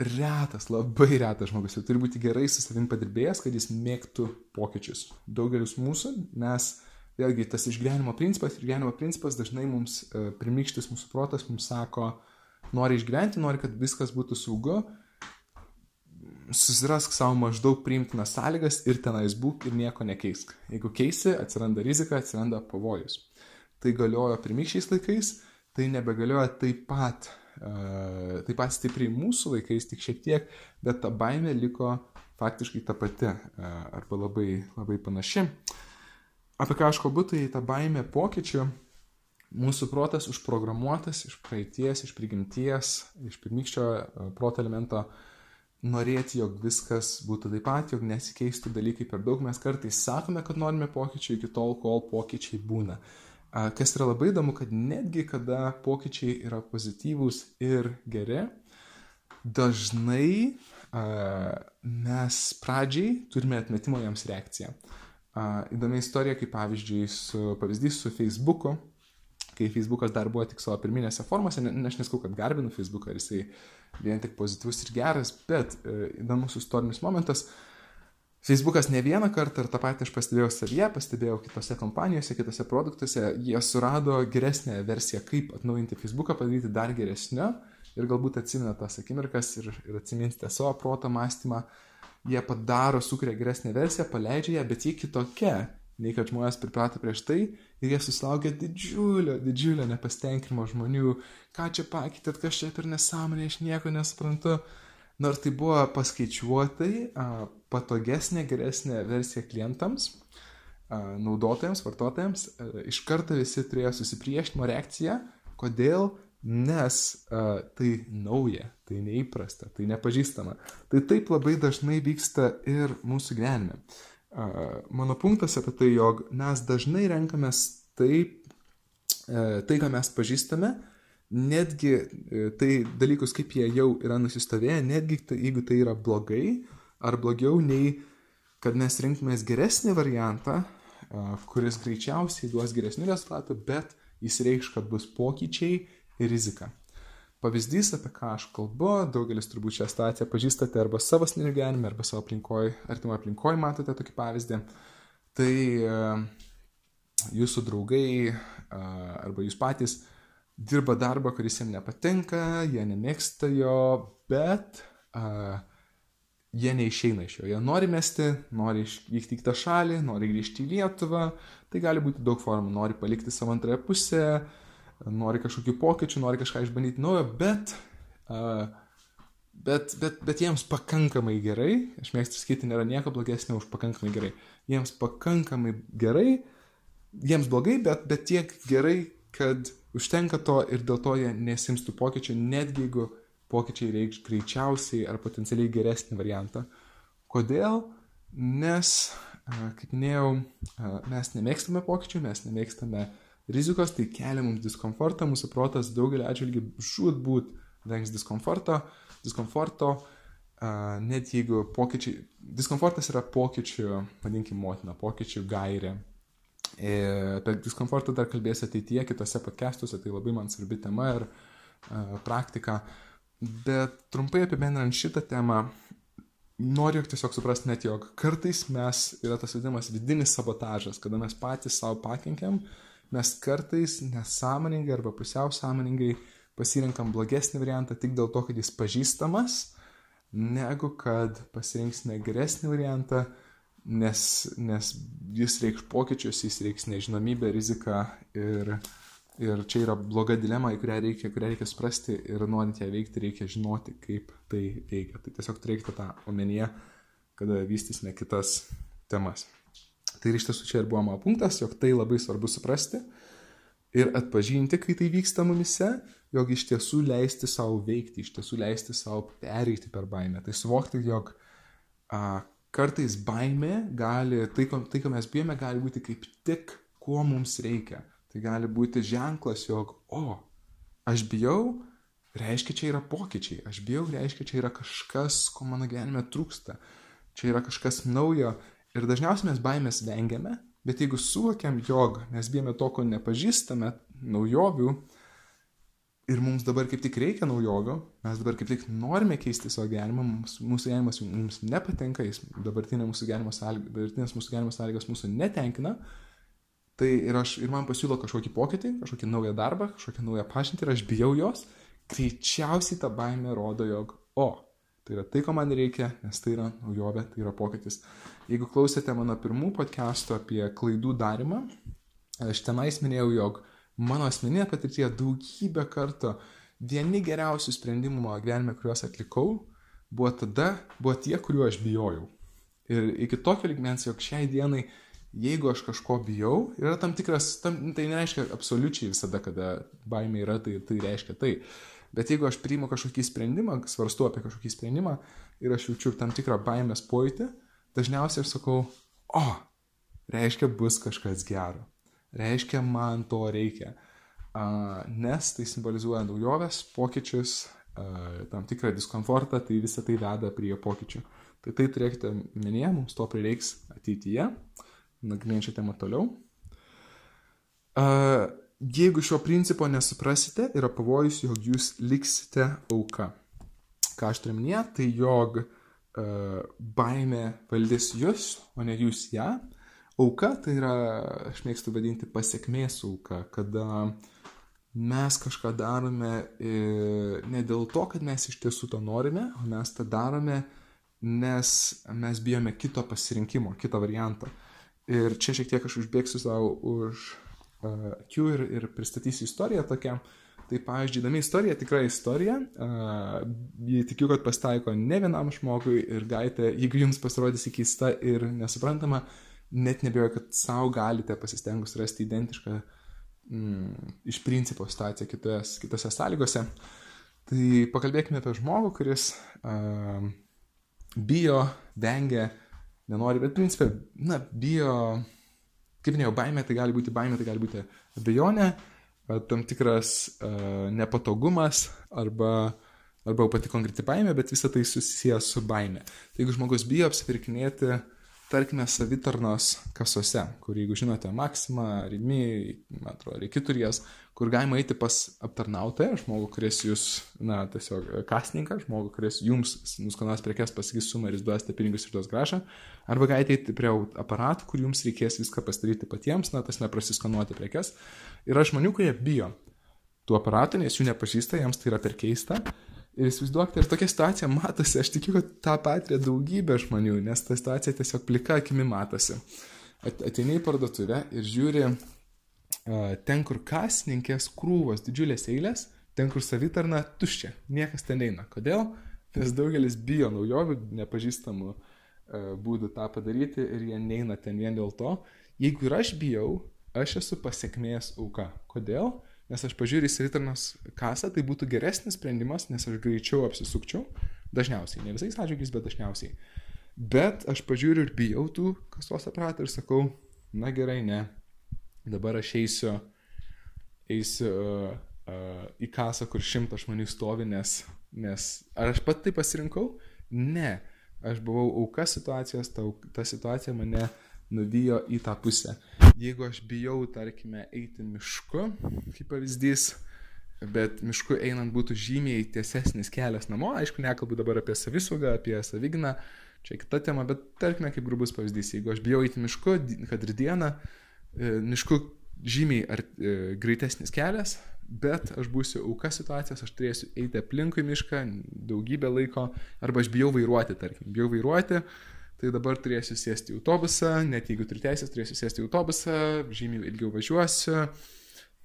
retas, labai retas žmogus jau turi būti gerai su savim padirbėjęs, kad jis mėgtų pokyčius. Daugelis mūsų, nes vėlgi tas išgyvenimo principas ir gyvenimo principas dažnai mums e, primykštis mūsų protas mums sako, nori išgyventi, nori, kad viskas būtų saugu, susirask savo maždaug priimtinas sąlygas ir tenais būk ir nieko nekeisk. Jeigu keisi, atsiranda rizika, atsiranda pavojus. Tai galiojo pirmykščiais laikais, tai nebegalioja taip pat taip pat stipriai mūsų laikais, tik šiek tiek, bet ta baimė liko faktiškai ta pati arba labai, labai panaši. Apie ką aš kalbu, tai ta baimė pokyčių, mūsų protas užprogramuotas iš praeities, iš prigimties, iš pirmykščio proto elemento norėti, jog viskas būtų taip pat, jog nesikeistų dalykai per daug. Mes kartais sakome, kad norime pokyčių iki tol, kol pokyčiai būna. Kas yra labai įdomu, kad netgi kada pokyčiai yra pozityvūs ir geri, dažnai mes pradžiai turime atmetimo jiems reakciją. Įdomi istorija, kaip pavyzdžiui, su, pavyzdys su Facebooku, kai Facebookas dar buvo tik savo pirminėse formose, ne, aš neskau, kad garbinu Facebooką, jisai vien tik pozityvus ir geras, bet e, įdomus istorinis momentas, Facebookas ne vieną kartą ir tą patį aš pastebėjau savyje, pastebėjau kitose kompanijose, kitose produktuose, jie surado geresnę versiją, kaip atnaujinti Facebooką, padaryti dar geresnio. Ir galbūt atsimena tas akimirkas ir, ir atsiminsite savo protą mąstymą, jie padaro, sukuria geresnę versiją, paleidžia ją, bet ji kitokia, nei kad žmonės priprato prieš tai. Ir jie susilaukia didžiulio, didžiulio nepastenkinimo žmonių, ką čia pakeitėt, kas čia per nesąmonė, aš nieko nesuprantu. Nors tai buvo paskaičiuotai patogesnė, geresnė versija klientams, naudotojams, vartotojams, iš karto visi turėjo susipriešinimo reakciją. Kodėl? Nes tai nauja, tai neįprasta, tai nepažįstama. Tai taip labai dažnai vyksta ir mūsų gyvenime. Mano punktas apie tai, jog mes dažnai renkamės taip, uh, tai, ką mes pažįstame, netgi uh, tai dalykus, kaip jie jau yra nusistovėję, netgi tai, jeigu tai yra blogai ar blogiau, nei kad mes rinktumės geresnį variantą, uh, kuris greičiausiai duos geresnių rezultatų, bet jis reikš, kad bus pokyčiai ir rizika. Pavyzdys, apie ką aš kalbu, daugelis turbūt šią situaciją pažįstate arba savo asmeniniu gyvenime, arba savo aplinkoje, artimo aplinkoje matote tokį pavyzdį. Tai uh, jūsų draugai arba jūs patys dirba darbą, kuris jiems nepatinka, jie nemėgsta jo, bet uh, jie neišeina iš jo. Jie nori mesti, nori vykti į kitą šalį, nori grįžti į Lietuvą. Tai gali būti daug formų. Nori palikti savo antrąją pusę, nori kažkokių pokyčių, nori kažką išbandyti naujo, bet, uh, bet, bet, bet jiems pakankamai gerai, aš mėgstu sakyti, nėra nieko blogesnio už pakankamai gerai, jiems pakankamai gerai, jiems blogai, bet, bet tiek gerai, kad užtenka to ir dėl to jie nesimstų pokyčių, netgi jeigu pokyčiai reikš greičiausiai ar potencialiai geresnį variantą. Kodėl? Nes, kaip minėjau, mes nemėgstame pokyčių, mes nemėgstame rizikos, tai kelia mums diskomfortą, mūsų protas daugelį atžvilgių žud būt vengs diskomforto, diskomforto, uh, net jeigu pokyčiai, diskomfortas yra pokyčių, vadinkime, motina, pokyčių gairė. E, apie diskomfortą dar kalbėsiu ateityje, kitose podcastuose, tai labai man svarbi tema ir uh, praktika. Bet trumpai apibendrinant šitą temą, noriu tiesiog suprasti net, jog kartais mes yra tas vadinamas vidinis sabotažas, kada mes patys savo pakenkiam, mes kartais nesąmoningai arba pusiau sąmoningai pasirinkam blogesnį variantą tik dėl to, kad jis pažįstamas, negu kad pasirinksime geresnį variantą, nes, nes jis reikš pokyčius, jis reiks nežinomybę, riziką ir, ir čia yra bloga dilema, į kurią reikia, kurią reikia suprasti ir norint ją veikti, reikia žinoti, kaip tai veikia. Tai tiesiog turėkite tą omenyje, kada vystysime kitas temas. Tai iš tiesų čia ir buvo mano punktas, jog tai labai svarbu suprasti ir atpažinti, kai tai vyksta mumise, jog iš tiesų leisti savo veikti, iš tiesų leisti savo pereiti per baimę. Tai suvokti, jog a, kartais baimė gali, tai, ko, tai, ko mes bijome, gali būti kaip tik, ko mums reikia. Tai gali būti ženklas, jog, o, aš bijau, reiškia, čia yra pokyčiai. Aš bijau, reiškia, čia yra kažkas, ko mano gyvenime trūksta. Čia yra kažkas naujo Ir dažniausiai mes baimės vengiame, bet jeigu suvokiam, jog mes bijome to, ko nepažįstame, naujovių, ir mums dabar kaip tik reikia naujovių, mes dabar kaip tik norime keisti savo gyvenimą, mums, mūsų gyvenimas mums nepatinka, jis dabartinė mūsų gyvenimo sąlyga, dabartinės mūsų gyvenimo sąlygos mūsų netenkina, tai ir, aš, ir man pasiūlo kažkokį pokytį, kažkokį naują darbą, kažkokią naują pažintį ir aš bijau jos, greičiausiai ta baimė rodo, jog, o, Tai yra tai, ko man reikia, nes tai yra naujovė, tai yra pokytis. Jeigu klausėte mano pirmų podcastų apie klaidų darimą, aš tenais minėjau, jog mano asmeninė patirtie daugybę kartų vieni geriausių sprendimų mano gyvenime, kuriuos atlikau, buvo tada, buvo tie, kuriuo aš bijojau. Ir iki tokio ligmens, jog šiai dienai, jeigu aš kažko bijau, yra tam tikras, tam, tai nereiškia absoliučiai visada, kada baimė yra, tai, tai reiškia tai. Bet jeigu aš priimu kažkokį sprendimą, svarstu apie kažkokį sprendimą ir aš jaučiu tam tikrą baimės pojūtį, dažniausiai aš sakau, o, reiškia bus kažkas gero. Reiškia man to reikia. Uh, nes tai simbolizuoja naujovės, pokyčius, uh, tam tikrą diskomfortą, tai visą tai veda prie pokyčių. Tai tai turėkite minėję, mums to prireiks ateityje, nagrinėjančią temą toliau. Uh, jeigu šio principo nesuprasite, yra pavojus, jog jūs liksite auka. Ką aš turiu minėję, tai jog baime valdys jūs, o ne jūs ją. Auka tai yra, aš mėgstu vadinti, pasiekmės auka, kada mes kažką darome e, ne dėl to, kad mes iš tiesų to norime, o mes tą darome, nes mes bijome kito pasirinkimo, kito varianto. Ir čia šiek tiek aš užbėgsiu savo už akių ir, ir pristatysiu istoriją tokią. Tai pavyzdžiui, įdomi istorija, tikra istorija. Uh, tikiu, kad pasitaiko ne vienam žmogui ir galite, jeigu jums pasirodys keista ir nesuprantama, net nebejoju, kad savo galite pasistengus rasti identišką mm, iš principo situaciją kitos, kitose sąlygose. Tai pakalbėkime apie žmogų, kuris uh, bijo, vengia, nenori, bet principė, na, bijo kaip minėjau, baimė tai gali būti baimė, tai gali būti abejonė, tam tikras uh, nepatogumas arba, arba pati konkreti baimė, bet visa tai susijęs su baimė. Tai jeigu žmogus bijo apsipirkinėti uh, tarkime, savitarnos kasose, kur jeigu žinote Maksimą, Rimi, man atrodo, reikia turės, kur galima eiti pas aptarnautoją, žmogų, kuris jūs, na, tiesiog kasininką, žmogų, kuris jums nuskanuos prekes, pasakys sumą ir jūs duosite pinigus ir duos gražą, arba galite eiti prie aparatų, kur jums reikės viską pasidaryti patiems, na, tas neprasiskanuoti prekes. Yra žmonių, kurie bijo tų aparatų, nes jų nepažįsta, jiems tai yra per keista. Ir įsivaizduokite, ir tokia situacija matosi, aš tikiu, kad tą patiria daugybė žmonių, nes ta situacija tiesiog plika akimi matosi. Ateini į parduotuvę ir žiūri ten, kur kasininkės krūvos didžiulės eilės, ten, kur savitarna tuščia, niekas ten eina. Kodėl? Nes daugelis bijo naujovių, nepažįstamų būdų tą padaryti ir jie neina ten vien dėl to. Jeigu ir aš bijau, aš esu pasiekmės auka. Kodėl? Nes aš pažiūrėjau į savitarnos kasą, tai būtų geresnis sprendimas, nes aš greičiau apsisukčiau. Dažniausiai, ne visais atžvilgiais, bet dažniausiai. Bet aš pažiūriu ir bijau tų kasos aparatų ir sakau, na gerai, ne. Dabar aš eisiu, eisiu uh, uh, į kasą, kur šimtas žmonių stovi, nes, nes ar aš pat tai pasirinkau? Ne. Aš buvau auka situacijos, ta, ta situacija mane nuvijo į tą pusę. Jeigu aš bijau, tarkime, eiti mišku, kaip pavyzdys, bet mišku einant būtų žymiai tiesesnis kelias namo, aišku, nekalbu dabar apie savisaugą, apie savigną, čia kita tema, bet tarkime, kaip grubus pavyzdys, jeigu aš bijau eiti mišku, kad ir dieną, e, mišku žymiai ar, e, greitesnis kelias, bet aš būsiu auka situacijos, aš turėsiu eiti aplinkui mišką daugybę laiko, arba aš bijau vairuoti, tarkim, bijau vairuoti, tai dabar turėsiu sėsti į autobusą, net jeigu turiu teisės, turėsiu sėsti į autobusą, žymiai ilgiau važiuosiu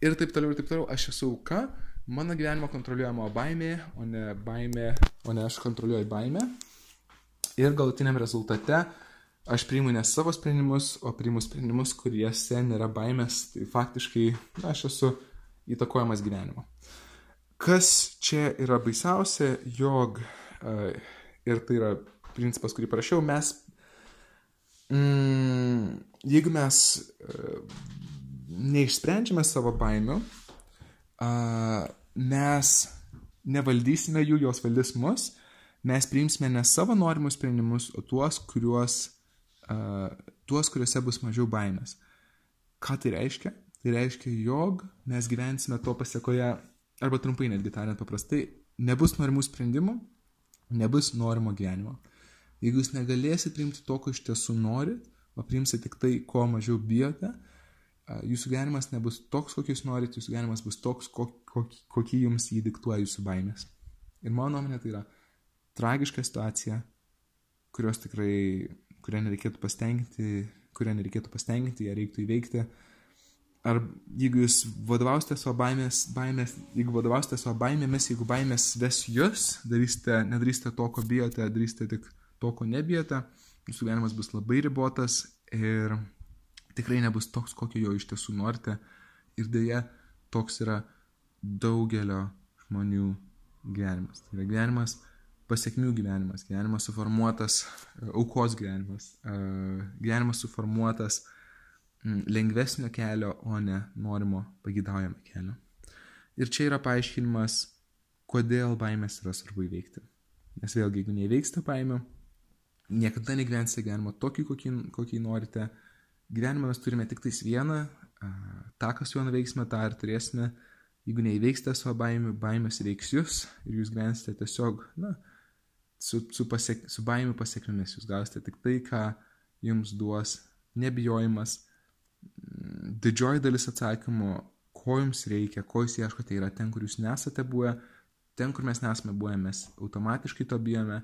ir taip toliau ir taip toliau. Aš esu auka, mano gyvenimo kontroliuojama baimė, o ne baimė, o ne aš kontroliuoju baimę. Ir galutiniam rezultate aš priimu ne savo sprendimus, o priimu sprendimus, kuriuose nėra baimės, tai faktiškai na, aš esu įtakojamas gyvenimo. Kas čia yra baisiausia, jog, ir tai yra principas, kurį parašiau, mes mm, jeigu mes uh, neišsprendžiame savo baimių, uh, mes nevaldysime jų, jos valdys mus, mes priimsime ne savo norimus sprendimus, o tuos, kuriuos, uh, tuos kuriuose bus mažiau baimės. Ką tai reiškia? Tai reiškia, jog mes gyvensime to pasiekoje, arba trumpai netgi tariant paprastai, nebus norimų sprendimų, nebus norimo gyvenimo. Jeigu jūs negalėsite priimti to, ko iš tiesų norit, o priimsite tik tai, ko mažiau bijote, jūsų gyvenimas nebus toks, kokį jūs norit, jūsų gyvenimas bus toks, kokį, kokį jums jį diktuoja jūsų baimės. Ir mano nuomonė tai yra tragiška situacija, kurios tikrai, kurią nereikėtų pastenginti, kurią nereikėtų pastenginti, ją reiktų įveikti. Ar jeigu jūs vadovausite savo baimės, baimės, jeigu vadovausite savo baimėmis, jeigu baimės ves jūs, darysite, nedarysite to, ko bijote, darysite tik to, ko nebijote, jūsų gyvenimas bus labai ribotas ir tikrai nebus toks, kokio jo iš tiesų norite. Ir dėja, toks yra daugelio žmonių gyvenimas. Tai yra gyvenimas, pasiekmių gyvenimas, gyvenimas suformuotas, aukos gyvenimas, gyvenimas suformuotas lengvesnio kelio, o ne norimo pagidaujamo kelio. Ir čia yra paaiškinimas, kodėl baimės yra svarbu įveikti. Nes vėlgi, jeigu neįveiksite baimių, niekada negyvensite gyvenimo tokį, kokį, kokį norite. Gyvenime mes turime tik tais vieną, tą, kas juo nuveiksime, tą ir turėsime. Jeigu neįveiksite savo baimių, baimės veiks jūs ir jūs gyvensite tiesiog, na, su, su, pasiek, su baimių pasiekmėmis. Jūs gausite tik tai, ką jums duos nebijojimas. Didžioji dalis atsakymų, ko jums reikia, ko jūs ieškote, yra ten, kur jūs nesate buvę, ten, kur mes nesame buvę, mes automatiškai to bijome.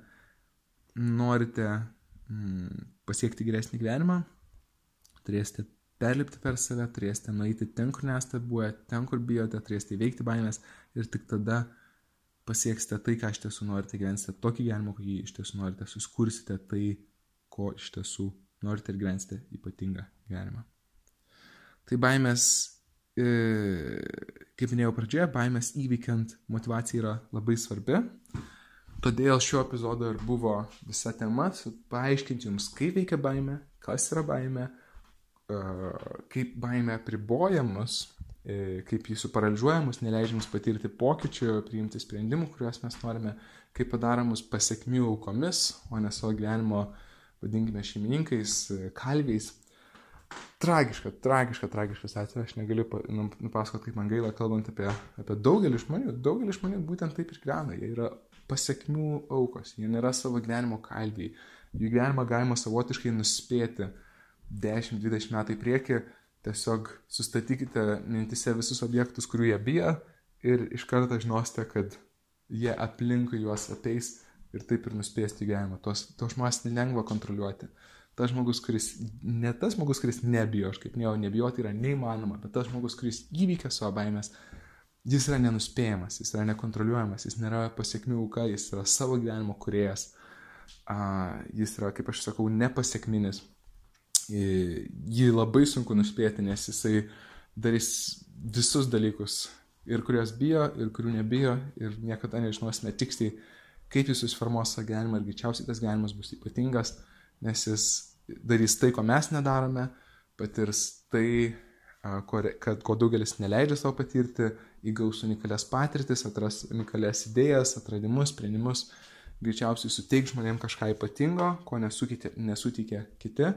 Norite mm, pasiekti geresnį gyvenimą, turėsite perlipti per save, turėsite nueiti ten, kur nesate buvę, ten, kur bijote, turėsite įveikti baimės ir tik tada pasieksite tai, ką iš tiesų norite, gyvensite tokį gyvenimą, kokį iš tiesų norite, suskursite tai, ko iš tiesų norite ir gyvensite ypatingą gyvenimą. Tai baimės, e, kaip minėjau pradžioje, baimės įveikiant motivacija yra labai svarbi. Todėl šio epizodo ir buvo visa tema, paaiškinti jums, kaip veikia baime, kas yra baime, kaip baime pribojamus, e, kaip jį suparaližuojamus, neleidžiamus patirti pokyčių, priimti sprendimų, kuriuos mes norime, kaip padaromus pasiekmių aukomis, o ne savo gyvenimo, vadinkime, šeimininkais, e, kalviais. Tragiška, tragiška, tragiškas atvejis, aš negaliu nu, nupasakoti, kaip man gaila, kalbant apie, apie daugelį žmonių. Daugelį žmonių būtent taip ir gyvena, jie yra pasiekmių aukos, jie nėra savo gyvenimo kalviai, jų gyvenimą galima savotiškai nuspėti, 10-20 metų į priekį, tiesiog sustatykite mintise visus objektus, kurių jie bijo ir iš karto žinosite, kad jie aplinkui juos ateis ir taip ir nuspėsti gyvenimą. Tos, to žmonės nelengva kontroliuoti. Tas žmogus, kuris, ne tas žmogus, kuris nebijo, aš kaip minėjau, nebijoti yra neįmanoma, bet tas žmogus, kuris įvykė savo baimės, jis yra nenuspėjamas, jis yra nekontroliuojamas, jis nėra pasiekmių auka, jis yra savo gyvenimo kuriejas, jis yra, kaip aš sakau, nepasiekminis jį labai sunku nuspėti, nes jisai darys visus dalykus, ir kuriuos bijo, ir kurių nebijo, ir niekada nežinosime tiksliai, kaip jis susiformuos savo gyvenimą, ir greičiausiai tas gyvenimas bus ypatingas, nes jis darys tai, ko mes nedarome, patirs tai, kad ko daugelis neleidžia savo patirti, įgaus unikalias patirtis, atras unikalias idėjas, atradimus, sprendimus, greičiausiai suteiks žmonėm kažką ypatingo, ko nesuteikė kiti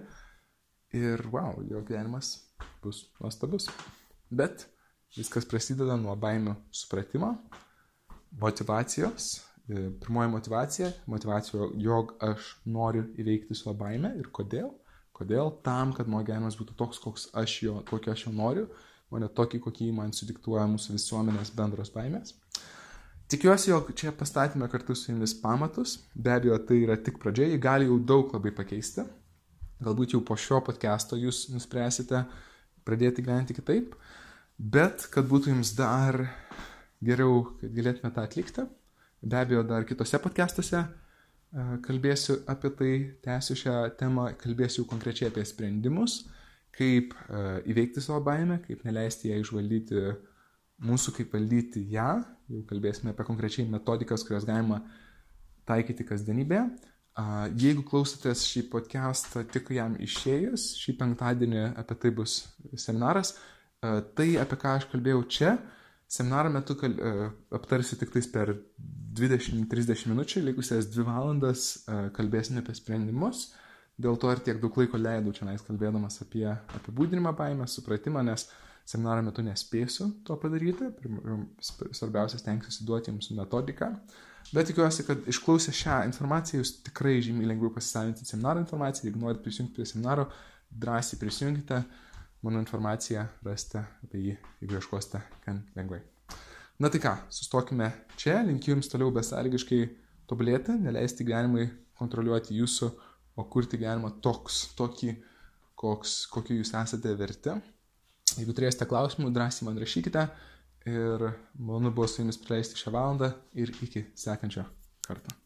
ir wow, jo gyvenimas bus nuostabus. Bet viskas prasideda nuo baimių supratimo, motivacijos. E, pirmoji motivacija - motivacija, jog aš noriu įveikti savo baimę ir kodėl. Kodėl? Tam, kad mano gyvenimas būtų toks, koks aš jo, kokio aš jo noriu, o ne tokį, kokį man sudiktuoja mūsų visuomenės bendros baimės. Tikiuosi, jog čia pastatėme kartu su jumis pamatus. Be abejo, tai yra tik pradžia, jį gali jau daug labai pakeisti. Galbūt jau po šio podcast'o jūs nuspręsite pradėti gyventi kitaip, bet kad būtų jums dar geriau, kad galėtume tą atlikti, be abejo, dar kitose podcastuose e, kalbėsiu apie tai, tęsiu šią temą, kalbėsiu konkrečiai apie sprendimus, kaip e, įveikti savo baimę, kaip neleisti ją išvaldyti mūsų, kaip valdyti ją, jau kalbėsime apie konkrečiai metodikas, kurias galima taikyti kasdienybėje. Jeigu klausotės šį podcastą tik jam išėjus, šį penktadienį apie tai bus seminaras, tai apie ką aš kalbėjau čia, seminaro metu kal... aptarsiu tik tais per 20-30 minučių, likusias 2 valandas kalbėsime apie sprendimus. Dėl to ir tiek daug laiko leidau čia nais kalbėdamas apie apibūdinimą baimę, supratimą, nes seminaro metu nespėsiu to padaryti. Svarbiausia, stengsiuosi duoti jums metodiką. Bet tikiuosi, kad išklausę šią informaciją jūs tikrai žymiai lengviau pasisavinti seminaro informaciją. Jeigu norite prisijungti prie seminaro, drąsiai prisijungite. Mano informaciją rasite apie jį, jeigu ieškosite, gan lengvai. Na tai ką, sustokime čia, linkiu jums toliau besąlygiškai tobulėti, neleisti gyvenimui kontroliuoti jūsų, o kurti gyvenimą toks, tokį, koks, kokiu jūs esate verti. Jeigu turėsite klausimų, drąsiai man rašykite ir malonu buvo su jumis praleisti šią valandą ir iki sekančio karto.